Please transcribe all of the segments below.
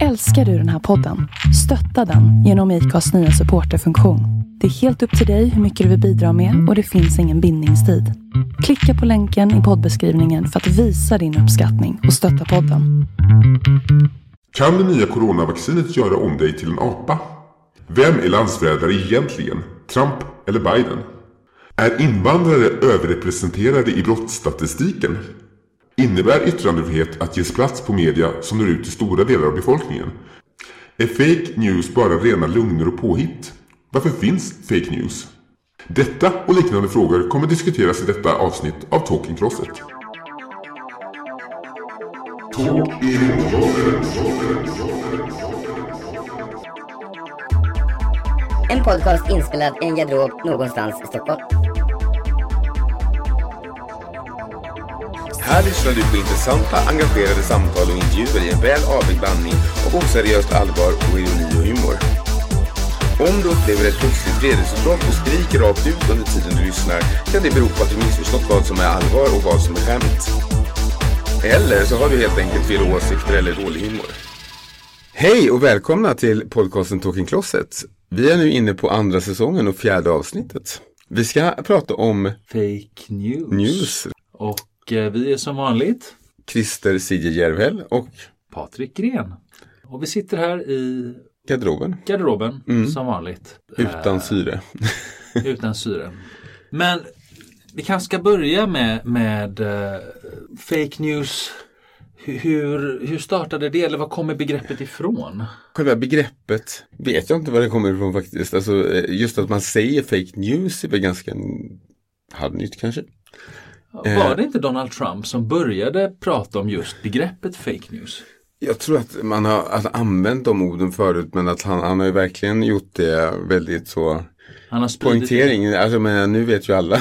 Älskar du den här podden? Stötta den genom IKAs nya supporterfunktion. Det är helt upp till dig hur mycket du vill bidra med och det finns ingen bindningstid. Klicka på länken i poddbeskrivningen för att visa din uppskattning och stötta podden. Kan det nya coronavaccinet göra om dig till en apa? Vem är landsförrädare egentligen? Trump eller Biden? Är invandrare överrepresenterade i brottsstatistiken? Innebär yttrandefrihet att ges plats på media som når ut till stora delar av befolkningen? Är fake news bara rena lögner och påhitt? Varför finns fake news? Detta och liknande frågor kommer diskuteras i detta avsnitt av Talking Crosset. En podcast inspelad i en garderob någonstans i Stockholm. Här lyssnar du på intressanta, engagerade samtal och intervjuer i en väl avvägd blandning av oseriöst allvar och ironi och humor. Om du upplever ett plötsligt vredesutbrott och skriker rakt ut under tiden du lyssnar kan det bero på att du missförstått vad som är allvar och vad som är skämt. Eller så har du helt enkelt fel åsikter eller dålig humor. Hej och välkomna till podcasten Talking Closet. Vi är nu inne på andra säsongen och fjärde avsnittet. Vi ska prata om Fake news. news. Och eh, vi är som vanligt Christer Sigge Järvel och Patrik Gren. Och vi sitter här i garderoben garderoben som vanligt. utan Eh, syre. utan syre. Men vi kanske ska börja med, med eh, fake news. Hur- Hur, startade det eller var kommer begreppet ifrån? Själva begreppet vet jag inte var det kommer ifrån faktiskt. Alltså, just att man säger fake news är väl ganska halvnytt kanske. Eh. Var det inte Donald Trump som började prata om just begreppet fake news? Jag tror att man har alltså, använt de orden förut men att han, han har ju verkligen gjort det väldigt så Han har poängtering. Alltså, men nu vet ju alla.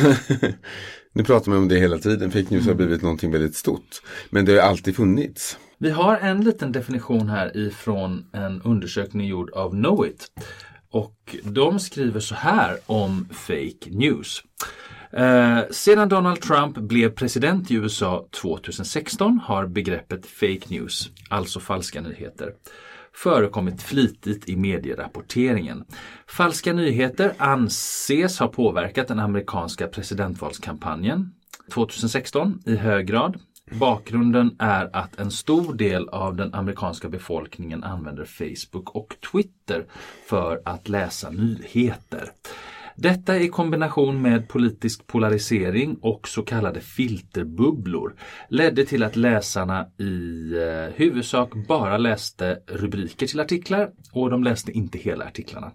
nu pratar man om det hela tiden. Fake news har blivit någonting väldigt stort. Men det har alltid funnits. Vi har en liten definition här ifrån en undersökning gjord av Knowit. Och de skriver så här om fake news. Eh, sedan Donald Trump blev president i USA 2016 har begreppet fake news, alltså falska nyheter, förekommit flitigt i medierapporteringen. Falska nyheter anses ha påverkat den amerikanska presidentvalskampanjen 2016 i hög grad. Bakgrunden är att en stor del av den amerikanska befolkningen använder Facebook och Twitter för att läsa nyheter. Detta i kombination med politisk polarisering och så kallade filterbubblor ledde till att läsarna i eh, huvudsak bara läste rubriker till artiklar och de läste inte hela artiklarna.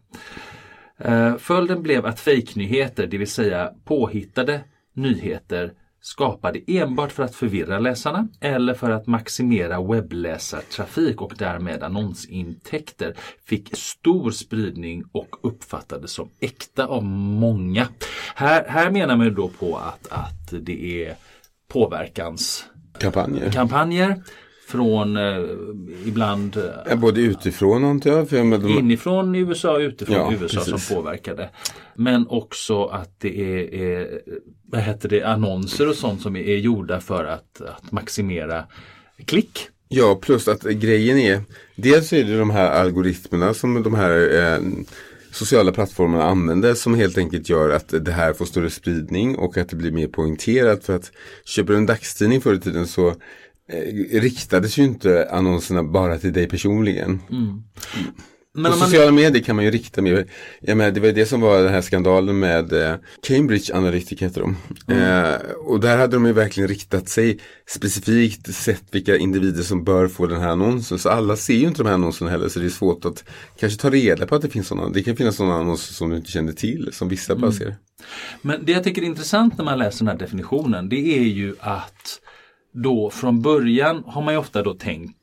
Eh, Följden blev att fejknyheter, det vill säga påhittade nyheter skapade enbart för att förvirra läsarna eller för att maximera webbläsartrafik och därmed annonsintäkter fick stor spridning och uppfattades som äkta av många. Här, här menar man ju då på att, att det är påverkanskampanjer Kampanjer. Från eh, ibland eh, Ja, Både utifrån antar jag. För jag de, Inifrån USA och utifrån Ja, USA precis. som påverkade. Men också att det är, är vad heter det, annonser och sånt som är, är gjorda för att, att maximera klick. Ja, plus att grejen är, dels är det de här algoritmerna som de här eh, sociala plattformarna använder som helt enkelt gör att det här får större spridning och att det blir mer poängterat. För att köper du en dagstidning förr i tiden så eh, riktades ju inte annonserna bara till dig personligen. Men På man, sociala medier kan man ju rikta mer. Jag menar, det var ju det som var den här skandalen med eh, Cambridge Analytica heter de. Eh, och där hade de ju verkligen riktat sig specifikt sett vilka individer som bör få den här annonsen. Så alla ser ju inte de här annonserna heller så det är svårt att kanske ta reda på att det finns sådana. Det kan finnas sådana annonser som du inte känner till som vissa bara ser. men det jag tycker är intressant när man läser den här definitionen det är ju att då från början har man ju ofta då tänkt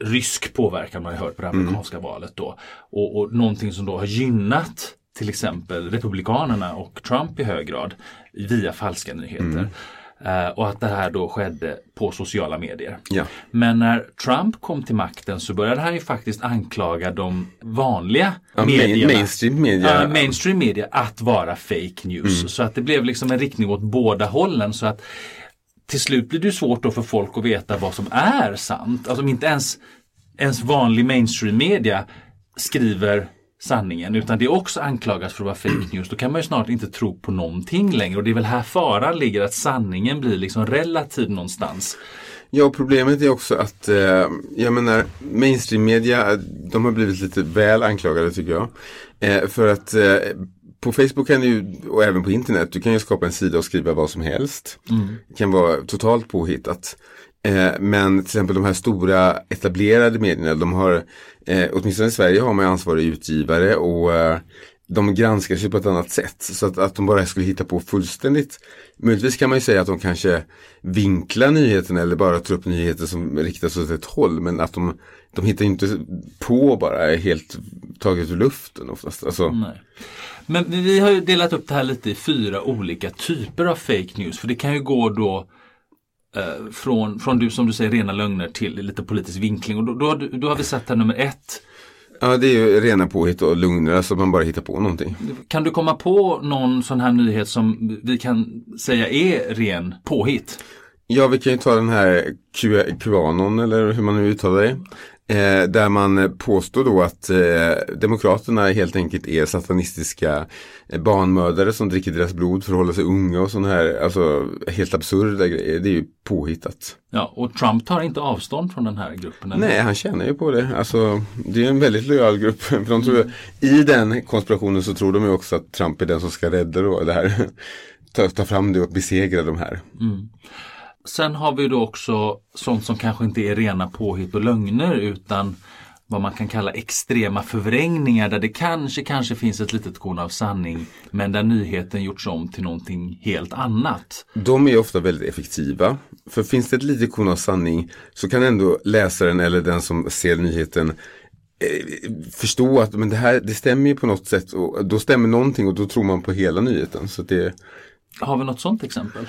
rysk påverkan man har hört på det amerikanska valet då. Och, och någonting som då har gynnat till exempel Republikanerna och Trump i hög grad via falska nyheter. Eh, och att det här då skedde på sociala medier. Ja. Men när Trump kom till makten så började han ju faktiskt anklaga de vanliga Ja, medierna. mainstream media. Ja, mainstream media att vara fake news. Så att det blev liksom en riktning åt båda hållen. Så att till slut blir det svårt då för folk att veta vad som är sant. Alltså om inte ens ens vanlig mainstream media skriver sanningen utan det också anklagas för att vara fake news. Då kan man ju snart inte tro på någonting längre och det är väl här faran ligger att sanningen blir liksom relativ någonstans. Ja, problemet är också att eh, jag menar mainstream media, de har blivit lite väl anklagade tycker jag. Eh, för att eh, på Facebook kan du, och även på internet, du kan ju skapa en sida och skriva vad som helst. Det kan vara totalt påhittat. Eh, men till exempel de här stora etablerade medierna, de har, eh, åtminstone i Sverige har man ansvarig utgivare och eh, de granskar sig på ett annat sätt. Så att, att de bara skulle hitta på fullständigt. Möjligtvis kan man ju säga att de kanske vinklar nyheterna eller bara tar upp nyheter som riktas åt ett håll. Men att de, de hittar inte på bara helt taget ur luften oftast. Alltså, Nej. Men vi har ju delat upp det här lite i fyra olika typer av fake news. För det kan ju gå då eh, från, från du som du säger rena lögner till lite politisk vinkling. Och då, då, då har vi sett här nummer ett. ja, det är ju rena påhitt och lögner, alltså man bara hittar på någonting. Kan du komma på någon sån här nyhet som vi kan säga är ren påhitt? Ja, vi kan ju ta den här Qanon eller hur man nu uttalar det. Eh, där man påstår då att eh, Demokraterna helt enkelt är satanistiska eh, barnmördare som dricker deras blod för att hålla sig unga och sådana här, alltså helt absurda grejer. Det är ju påhittat. Ja, och Trump tar inte avstånd från den här gruppen. eller? Nej, han tjänar ju på det. Alltså, det är en väldigt lojal grupp. För de tror, I den konspirationen så tror de ju också att Trump är den som ska rädda då det här. Ta, ta fram det och besegra de här. Sen har vi då också sånt som kanske inte är rena påhitt och lögner utan vad man kan kalla extrema förvrängningar där det kanske, kanske finns ett litet korn av sanning men där nyheten gjorts om till någonting helt annat. De är ofta väldigt effektiva. För finns det ett litet korn av sanning så kan ändå läsaren eller den som ser nyheten eh, förstå att men det här det stämmer ju på något sätt och då stämmer någonting och då tror man på hela nyheten. Så det Har vi något sånt exempel?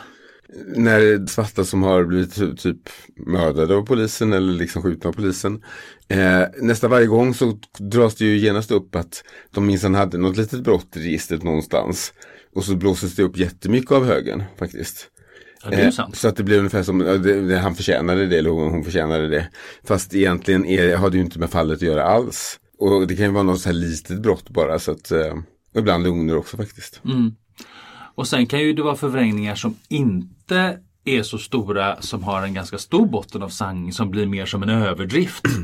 När svarta som har blivit ty- typ mördade av polisen eller liksom skjutna av polisen. Eh, nästan varje gång så dras det ju genast upp att de minsann hade något litet brott i registret någonstans. Och så blåses det upp jättemycket av högen faktiskt. Ja, det är ju Eh. Så att det blir ungefär som, det, det, han förtjänade det eller hon, hon förtjänade det. Fast egentligen är, har det ju inte med fallet att göra alls. Och det kan ju vara något så här litet brott bara så att, eh, och ibland lögner också faktiskt. Och sen kan ju det vara förvrängningar som inte är så stora som har en ganska stor botten av sanning som blir mer som en överdrift.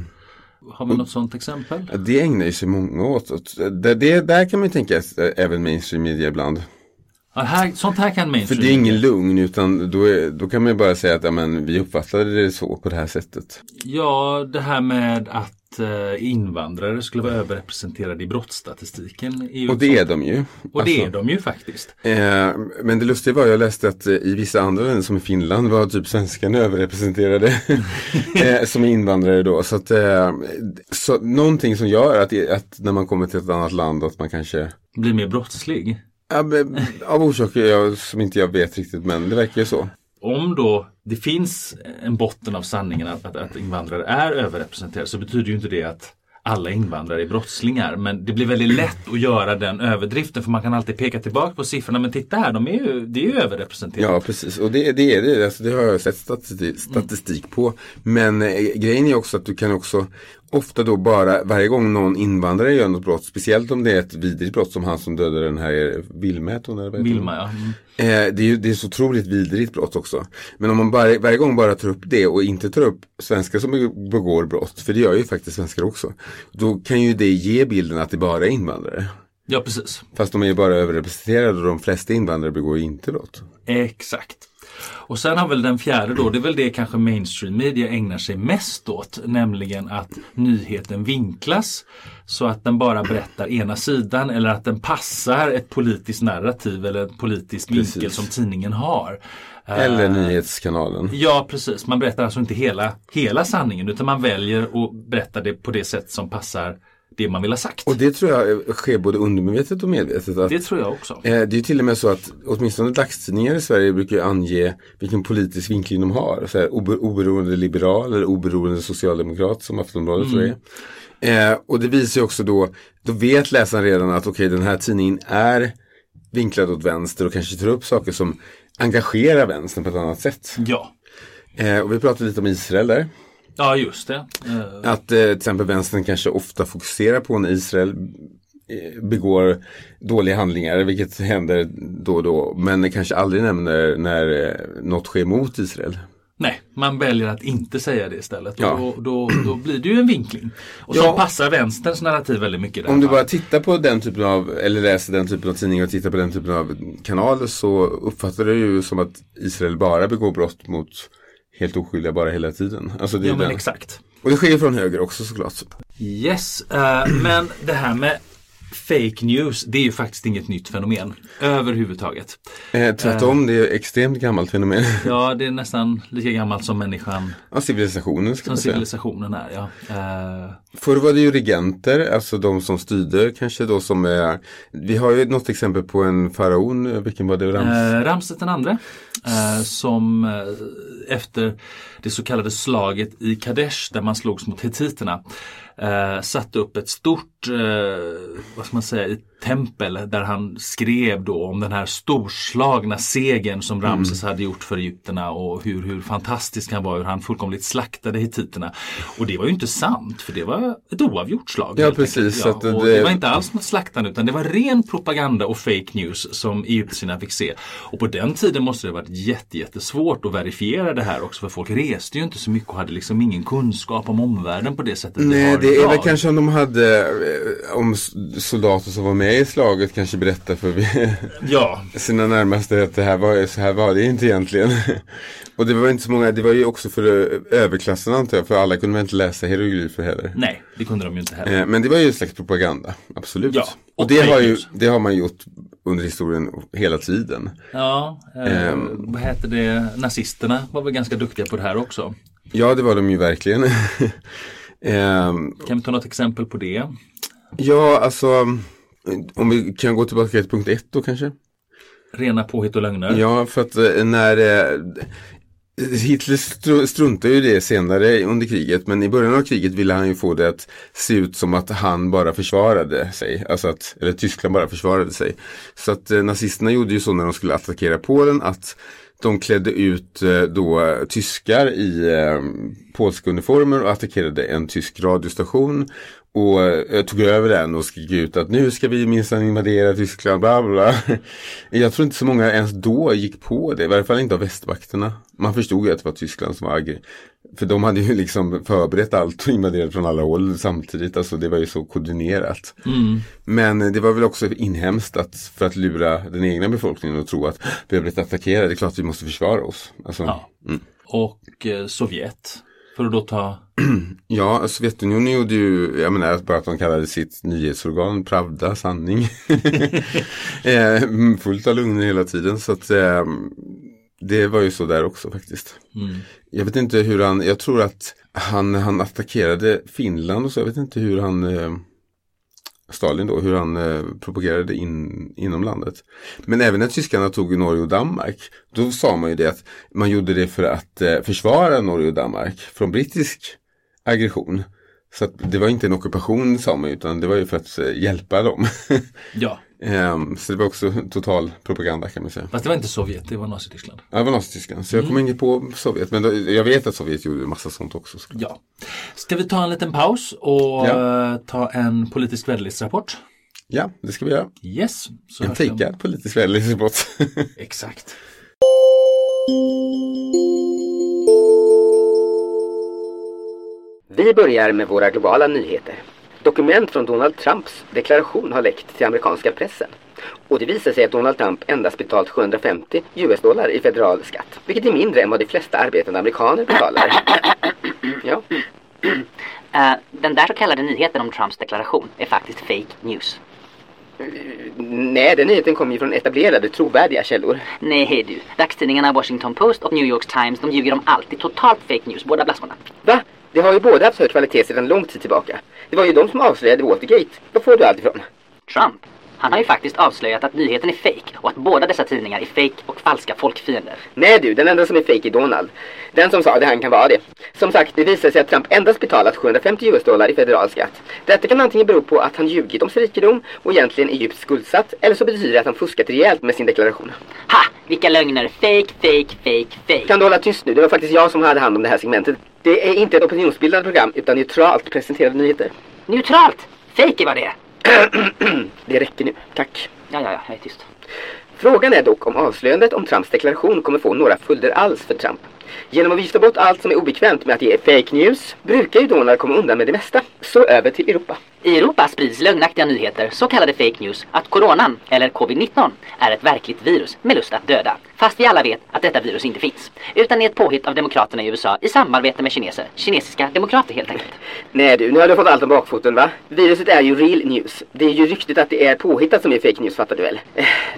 Har vi något sånt exempel? Det ägnar ju sig många åt. Det, det, där kan man ju tänka eh, även mainstream media ibland. Ja, här, sånt här kan För mainstream. det är ingen lugn utan då, är, då kan man ju bara säga att ja, men, vi uppfattade det så på det här sättet. Ja, det här med att invandrare skulle vara överrepresenterade i brottsstatistiken. Ju Och det är de ju. Och det är Alltså, de ju faktiskt. eh, men det lustiga var, jag läste att eh, i vissa andra länder som i Finland var typ svenskarna överrepresenterade eh, som invandrare då. Så att eh, så, någonting som gör att, att när man kommer till ett annat land att man kanske Blir mer brottslig. av orsaker jag, som inte jag vet riktigt men det verkar ju så. Om då det finns en botten av sanningen att, att, att invandrare är överrepresenterade så betyder ju inte det att alla invandrare är brottslingar. Men det blir väldigt lätt att göra den överdriften för man kan alltid peka tillbaka på siffrorna. Men titta här, de är ju, det är ju överrepresenterat. Ja, precis. Och det, det är det. Alltså, det har jag sett statistik, statistik på. Men eh, grejen är också att du kan också ofta då bara, varje gång någon invandrare gör något brott, speciellt om det är ett vidrigt brott som han som dödade den här hon? Vilma, ja. Mm. Eh, det, är ju, det är så otroligt vidrigt brott också. Men om man bara, varje gång bara tar upp det och inte tar upp svenskar som begår brott, för det gör ju faktiskt svenskar också, då kan ju det ge bilden att det bara är invandrare. Ja, precis. Fast de är ju bara överrepresenterade och de flesta invandrare begår ju inte brott. Exakt. Och sen har väl den fjärde då, det är väl det kanske mainstream media ägnar sig mest åt, nämligen att nyheten vinklas så att den bara berättar ena sidan eller att den passar ett politiskt narrativ eller en politisk vinkel Precis. som tidningen har. Eller Eh, nyhetskanalen. Ja precis, man berättar alltså inte hela, hela sanningen utan man väljer att berätta det på det sätt som passar det man vill ha sagt. Och det tror jag sker både undermedvetet och medvetet. Att, Det tror jag också. eh, det är till och med så att åtminstone dagstidningar i Sverige brukar ange vilken politisk vinkling de har. Så här, obe, oberoende liberal eller oberoende socialdemokrat som Aftonbladet tror jag är. eh, Och det visar ju också då, då vet läsaren redan att okej den här tidningen är vinklad åt vänster och kanske tar upp saker som engagerar vänstern på ett annat sätt. Ja. Eh, och vi pratade lite om Israel där. Ja, just det. Eh, Att eh, till exempel vänstern kanske ofta fokuserar på när Israel eh, begår dåliga handlingar, vilket händer då och då, men kanske aldrig nämner när eh, något sker mot Israel. Nej, man väljer att inte säga det istället. Ja. Och då, då, då blir det ju en vinkling. Och Ja. som passar vänsterns narrativ väldigt mycket. Om du bara tittar på den typen av, eller läser den typen av tidningar och tittar på den typen av kanaler så uppfattar du ju som att Israel bara begår brott mot helt oskyldiga bara hela tiden. Alltså det Ja, men den. exakt. Och det sker från höger också såklart. Yes, eh, men det här med fake news, det är ju faktiskt inget nytt fenomen överhuvudtaget. Eh, tvärtom, det är extremt gammalt fenomen. Ja, det är nästan lika gammalt som människan, Ja, civilisationen ska som civilisationen är. Ja. Eh, Förr var det ju regenter, alltså de som styrde kanske då som är Vi har ju något exempel på en faraon, vilken var det? Rams? Eh, Ramses den andre eh, som eh, efter det så kallade slaget i Kadesh där man slogs mot hetiterna eh, satte upp ett stort eh, vad ska man säga, tempel där han skrev då om den här storslagna segern som Ramses hade gjort för egyptierna och hur, hur fantastisk han var, hur han fullkomligt slaktade hetiterna. Och det var ju inte sant för det var ett oavgjort slag. Ja, precis, och det- det var inte alls något slaktande utan det var ren propaganda och fake news som egyptierna fick se. Och på den tiden måste det ha varit jätte, jättesvårt att verifiera det här också för folk reste ju inte så mycket och hade liksom ingen kunskap om omvärlden på det sättet Nej, har det är väl kanske om de hade eh, Om soldater som var med i slaget kanske berättar för Ja, sina närmaste att det här var, så här var det inte egentligen. Och det var inte så många, det var ju också för eh, överklassen antar jag, för alla kunde väl inte läsa hieroglyfer heller. nej det kunde de ju inte heller. Eh, Men det var ju en slags propaganda, absolut. Ja, och och det har, ju, det har man gjort under historien hela tiden. Ja, eh, Ehm. vad heter det, nazisterna var väl ganska duktiga på det här också. Ja, det var de ju verkligen. Ehm, Kan vi ta något exempel på det? ja, alltså om vi kan gå tillbaka till punkt ett då kanske. Rena påhitt och lögner. Ja, för att eh, när eh, Hitler stru- struntade ju det senare under kriget men i början av kriget ville han ju få det att se ut som att han bara försvarade sig. Alltså att, eller Tyskland bara försvarade sig. Så att eh, nazisterna gjorde ju så när de skulle attackera Polen att de klädde ut då tyskar i eh, polska uniformer och attackerade en tysk radiostation. Och eh, tog över den och skrek ut att nu ska vi minsann invadera Tyskland, bla bla. Jag tror inte så många ens då gick på det, i varje fall inte av västvakterna. Man förstod ju att det var Tyskland som var agg. För de hade ju liksom förberett allt och invaderat från alla håll samtidigt. Alltså det var ju så koordinerat. Men det var väl också inhemskt att för att lura den egna befolkningen och tro att vi har blivit attackerade, det är klart att vi måste försvara oss. Alltså, Ja. Och eh, Sovjet. För att då ta Ja, Sovjetunionen gjorde ju, jag menar bara att de kallade sitt nyhetsorgan Pravda, sanning. eh, fullt av lögner hela tiden. Så att eh, det var ju så där också faktiskt. Jag vet inte hur han, jag tror att han, han attackerade Finland och så, jag vet inte hur han eh, Stalin då, hur han eh, propagerade in, inom landet. Men även när tyskarna tog Norge och Danmark, då sa man ju det att man gjorde det för att eh, försvara Norge och Danmark från brittisk aggression. Så det var inte en ockupation sa man utan det var ju för att eh, hjälpa dem. Ja, Ehm, så det var också total propaganda kan man säga. fast det var inte Sovjet, det var Nazityskland. Ja, det var Nazityskland. Så jag kommer inte på Sovjet, men då, jag vet att Sovjet gjorde en massa sånt också. Ja. Ska vi ta en liten paus och Ja. eh, ta en politisk väderleksrapport? Ja, det ska vi göra. Yes. Så En om- fejkad politisk väderleksrapport. Exakt. Vi börjar med våra globala nyheter. Dokument från Donald Trumps deklaration har läckt till amerikanska pressen. Och det visar sig att Donald Trump endast betalt 750 US-dollar i federal skatt. Vilket är mindre än vad de flesta arbetande amerikaner betalar. Ja. Eh, den där så kallade nyheten om Trumps deklaration är faktiskt fake news. Nej, den nyheten kommer ju från etablerade, trovärdiga källor. Nej du, dagstidningarna Washington Post och New York Times de ljuger om allt. totalt fake news, båda blaskorna. Va? De har ju båda haft hög kvalitet sedan lång tid tillbaka. Det var ju de som avslöjade Watergate. Var får du allt ifrån? Trump, han har ju faktiskt avslöjat att nyheten är fake och att båda dessa tidningar är fake och falska folkfiender. Nej du, den enda som är fake är Donald. Den som sa det, han kan vara det. Som sagt, det visar sig att Trump endast betalat 750 US-dollar i federal skatt. Detta kan antingen bero på att han ljugit om sin rikedom och egentligen är djupt skuldsatt eller så betyder det att han fuskat rejält med sin deklaration. Ha! Vilka lögner! Fake, fake, fake, fake. Kan du hålla tyst nu? Det var faktiskt jag som hade hand om det här segmentet. Det är inte ett opinionsbildande program utan neutralt presenterade nyheter. Neutralt! Fake är vad det är. Det räcker nu. Tack. Ja, ja, ja, jag är tyst. Frågan är dock om avslöjandet om Trumps deklaration kommer få några följder alls för Trump. Genom att vifta bort allt som är obekvämt med att ge fake news brukar ju Donald komma undan med det mesta. Så över till Europa. I Europa sprids lögnaktiga nyheter, så kallade fake news, att coronan, eller covid-19, är ett verkligt virus med lust att döda. Fast vi alla vet att detta virus inte finns. Utan är ett påhitt av demokraterna i USA i samarbete med kineser. Kinesiska demokrater helt enkelt. Nej du, nu har du fått allt om bakfoten va? Viruset är ju real news. Det är ju ryktet att det är påhittat som är fake news fattar du väl?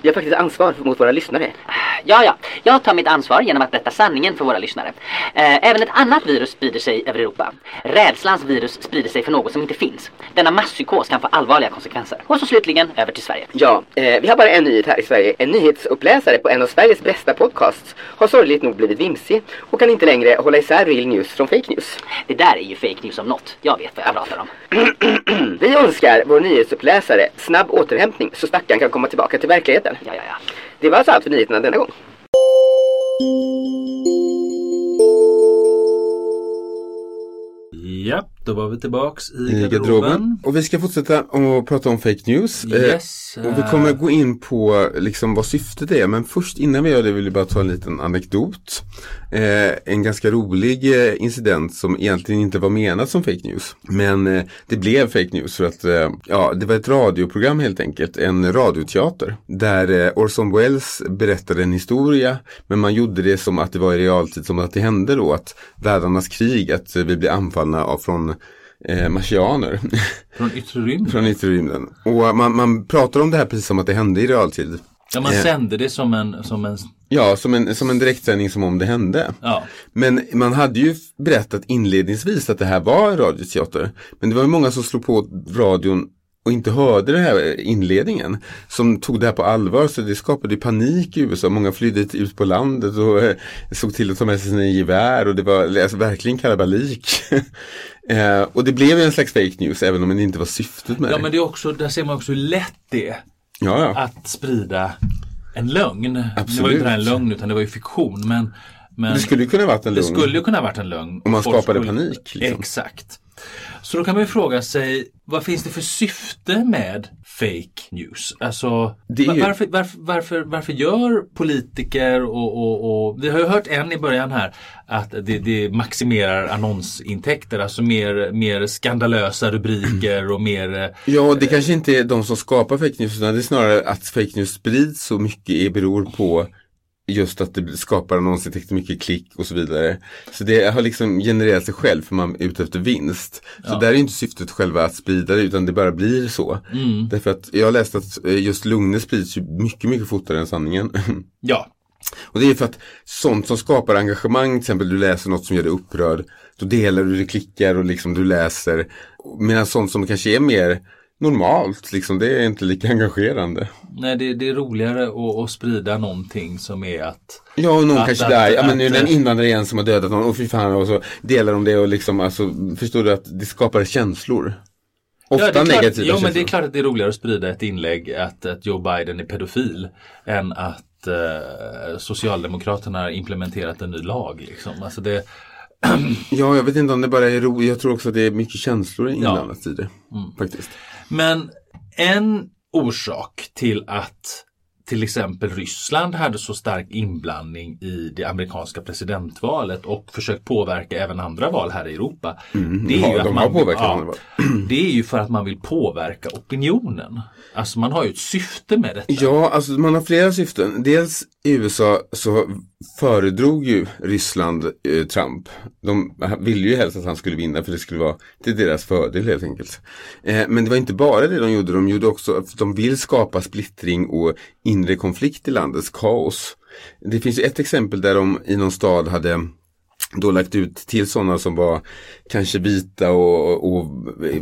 Vi har faktiskt ansvar mot våra lyssnare. Ja, ja. Jag tar mitt ansvar genom att berätta sanningen för våra lyssnare. Eh, även ett annat virus sprider sig över Europa. Rädslans virus sprider sig för något som inte finns. Denna masspsykos kan få allvarliga konsekvenser. Och så slutligen över till Sverige. Ja, eh, vi har bara en nyhet här i Sverige. En nyhetsuppläsare på en av Sveriges bästa podcasts har sorgligt nog blivit vimsig och kan inte längre hålla isär real news från fake news. Det där är ju fake news om något. Jag vet vad jag pratar om. Vi önskar vår nyhetsuppläsare snabb återhämtning så stackaren kan komma tillbaka till verkligheten. Ja, ja, ja. Det var alltså allt för nyheterna denna gång. Ja, då var vi tillbaks i i garderoben. Och vi ska fortsätta att prata om fake news. Eh, Yes. Och vi kommer gå in på liksom vad syftet är. Men först innan vi gör det vill jag bara ta en liten anekdot. Eh, en ganska rolig eh, incident som egentligen inte var menad som fake news. Men eh, det blev fake news för att eh, ja, det var ett radioprogram helt enkelt. En radioteater. Där eh, Orson Welles berättade en historia. Men man gjorde det som att det var i realtid som att det hände då. Att världarnas krig, att eh, vi blir anfallna av från eh, marsianer. Från yttre rymden. Från yttre rymden. Och man, man pratar om det här precis som att det hände i realtid. Ja, man Eh. sände det som en, som en Ja, som en, som en direktsändning som om det hände. ja. Men man hade ju berättat inledningsvis att det här var en radioteater. Men det var ju många som slog på radion och inte hörde den här inledningen. Som tog det här på allvar så det skapade panik i USA. Många flydde ut på landet och eh, såg till att ta med sig sina gevär och det var alltså, verkligen kalabalik. eh, och det blev ju en slags fake news även om det inte var syftet med ja, det. men det är också, där ser man också hur lätt det är Ja, ja. att sprida en lögn. Det var ju Absolut. inte en lögn utan det var ju fiktion. Men, men Det skulle ju kunna varit en det lugn. skulle ju kunna ha varit en lögn. Om man skapade skulle- panik, liksom. Exakt. Så då kan man ju fråga sig, vad finns det för syfte med fake news? Alltså, ju- varför, varför, varför, varför gör politiker och, och, och, vi har ju hört en i början här, att det, det maximerar annonsintäkter, alltså mer, mer skandalösa rubriker och mer eh, Ja, det kanske inte är de som skapar fake news utan det är snarare att fake news sprids så mycket beror på just att det skapar annonsintäkter, mycket klick och så vidare. Så det har liksom genererat sig själv för man är ute efter vinst. Så där är inte syftet själva att sprida det utan det bara blir så. Därför att jag har läst att eh, just lugner sprids mycket, mycket fortare än sanningen. Ja, Och det är för att sånt som skapar engagemang, till exempel du läser något som gör dig upprörd, då delar du det, klickar och liksom du läser. Medan sånt som kanske är mer normalt, liksom, det är inte lika engagerande. nej det, det är roligare att, att sprida någonting som är att Ja, och någon Att- kanske att- där, ja men nu är det en invandrare igen som har dödat någon, och fy fan, och så delar de det och liksom, alltså, förstår du att det skapar känslor? Ofta Ja, det är klart, negativa ja, men det är klart att det är roligare att sprida ett inlägg att, att Joe Biden är pedofil än att eh, Socialdemokraterna har implementerat en ny lag. Liksom. Alltså det, Ja, jag vet inte om det bara är roligt, jag tror också att det är mycket känslor inblandat i det. Mm. Faktiskt. Men en orsak till att till exempel Ryssland hade så stark inblandning i det amerikanska presidentvalet och försökt påverka även andra val här i Europa. det, är Mm. Ja, ju att de man, har påverkat ja, andra val. det är ju för att man vill påverka opinionen. Alltså man har ju ett syfte med detta. Ja, alltså man har flera syften. Dels i USA så föredrog ju Ryssland eh, Trump. De ville ju helst att han skulle vinna för det skulle vara till deras fördel helt enkelt. Eh, men det var inte bara det de gjorde, de gjorde också att de vill skapa splittring och inre konflikt i landets kaos. Det finns ju ett exempel där de i någon stad hade då lagt ut till sådana som var kanske vita och, och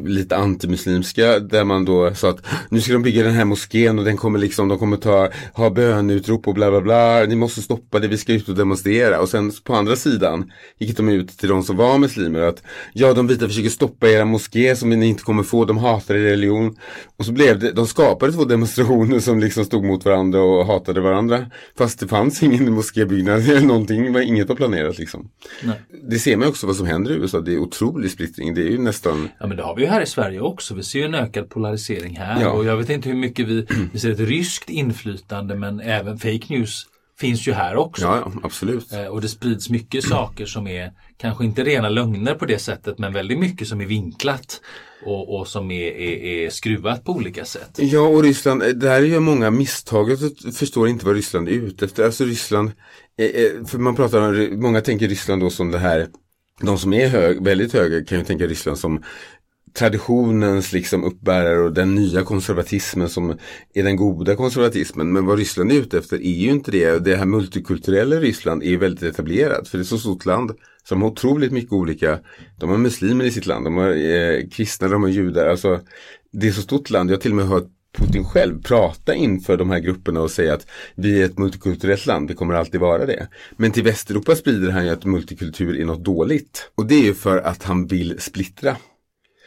lite antimuslimska där man då sa att nu ska de bygga den här moskén och den kommer liksom, de kommer ta, ha bönutrop och bla bla bla, ni måste stoppa det, vi ska ut och demonstrera. Och sen på andra sidan gick de ut till de som var muslimer att ja, de vita försöker stoppa era moské som ni inte kommer få, de hatar er religion. Och så blev det, de skapade två demonstrationer som liksom stod mot varandra och hatade varandra. Fast det fanns ingen moskébyggnad eller någonting, inget var planerat liksom. Nej. Det ser man också vad som händer i USA. Det är otrolig splittring. Det är ju nästan... Ja men det har vi ju här i Sverige också. Vi ser ju en ökad polarisering här. Ja. Och jag vet inte hur mycket vi, vi ser ett ryskt inflytande men även fake news finns ju här också. Ja, absolut. Eh, Och det sprids mycket saker som är kanske inte rena lögner på det sättet men väldigt mycket som är vinklat och, och som är, är, är skruvat på olika sätt. Ja, och Ryssland, eh, där gör många misstag. Jag förstår inte vad Ryssland är ute efter. Alltså Ryssland, eh, för man pratar om, många tänker Ryssland då som det här, de som är hög, väldigt höga kan ju tänka Ryssland som traditionens liksom uppbärare och den nya konservatismen som är den goda konservatismen. Men vad Ryssland är ute efter är ju inte det. Det här multikulturella Ryssland är ju väldigt etablerat. För det är så stort land. Så de har otroligt mycket olika. De har muslimer i sitt land. De har eh, kristna, de har judar. Alltså det är så stort land. Jag har till och med hört Putin själv prata inför de här grupperna och säga att vi är ett multikulturellt land, det kommer alltid vara det. Men till Västeuropa sprider han ju att multikultur är något dåligt. Och det är ju för att han vill splittra.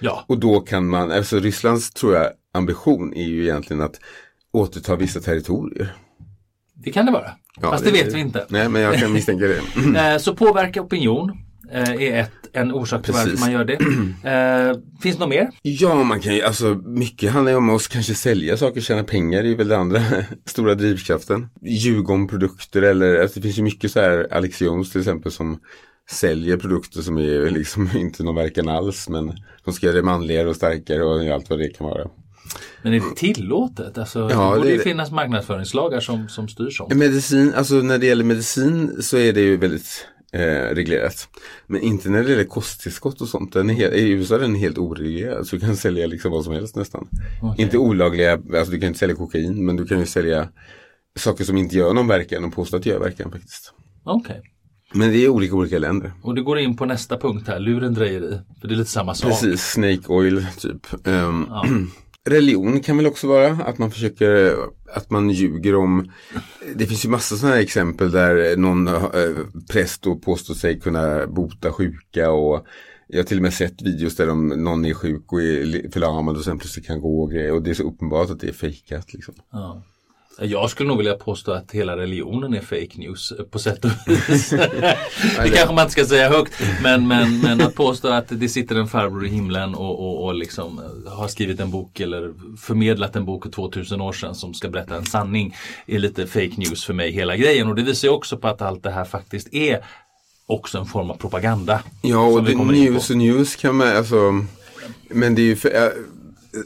Ja, Och då kan man, alltså Rysslands tror jag ambition är ju egentligen att återta vissa territorier. det kan det vara. Ja, Fast det, vet vi inte. Nej, men jag kan misstänka det. Eh, Så påverka opinion eh, är ett, en orsak till varför man gör det. Eh, Finns det något mer? Ja, man kan ju, alltså mycket handlar ju om att kanske sälja saker, tjäna pengar är väl det andra stora drivkraften. Ljuga om produkter eller, alltså det finns ju mycket så här, Alex Jones till exempel som säljer produkter som är liksom inte någon verkan alls men de ska göra det manligare och starkare och allt vad det kan vara. Men är det tillåtet? Alltså, Ja, det borde det ju finnas marknadföringslagar som, som styr sånt. Medicin, alltså när det gäller medicin så är det ju väldigt eh, reglerat. Men inte när det gäller kosttillskott och sånt. Den är helt, I USA är den helt oreglerad. Så du kan sälja liksom vad som helst nästan. Okej. Inte olagliga, alltså du kan inte sälja kokain men du kan ju sälja saker som inte gör någon verkan och påstå att det gör verkan faktiskt. Okej. Men det är olika olika länder. Och det går in på nästa punkt här, lurendrejeri. För det är lite samma sak. Precis, snake oil typ. Ehm, Ja. Religion kan väl också vara att man försöker, att man ljuger om Det finns ju massa sådana här exempel där någon eh, präst då påstår sig kunna bota sjuka och jag har till och med sett videos där de, någon är sjuk och är förlamad och sen plötsligt kan gå och grejer och det är så uppenbart att det är fejkat liksom. Ja. Jag skulle nog vilja påstå att hela religionen är fake news eh, på sätt och vis. det kanske man inte ska säga högt. Men, men, men att påstå att det sitter en farbror i himlen och, och, och liksom eh, har skrivit en bok eller förmedlat en bok för 2000 år sedan som ska berätta en sanning är lite fake news för mig hela grejen. Och det visar ju också på att allt det här faktiskt är också en form av propaganda. Ja, och det, news och news kan man, alltså Men det är ju för, äh,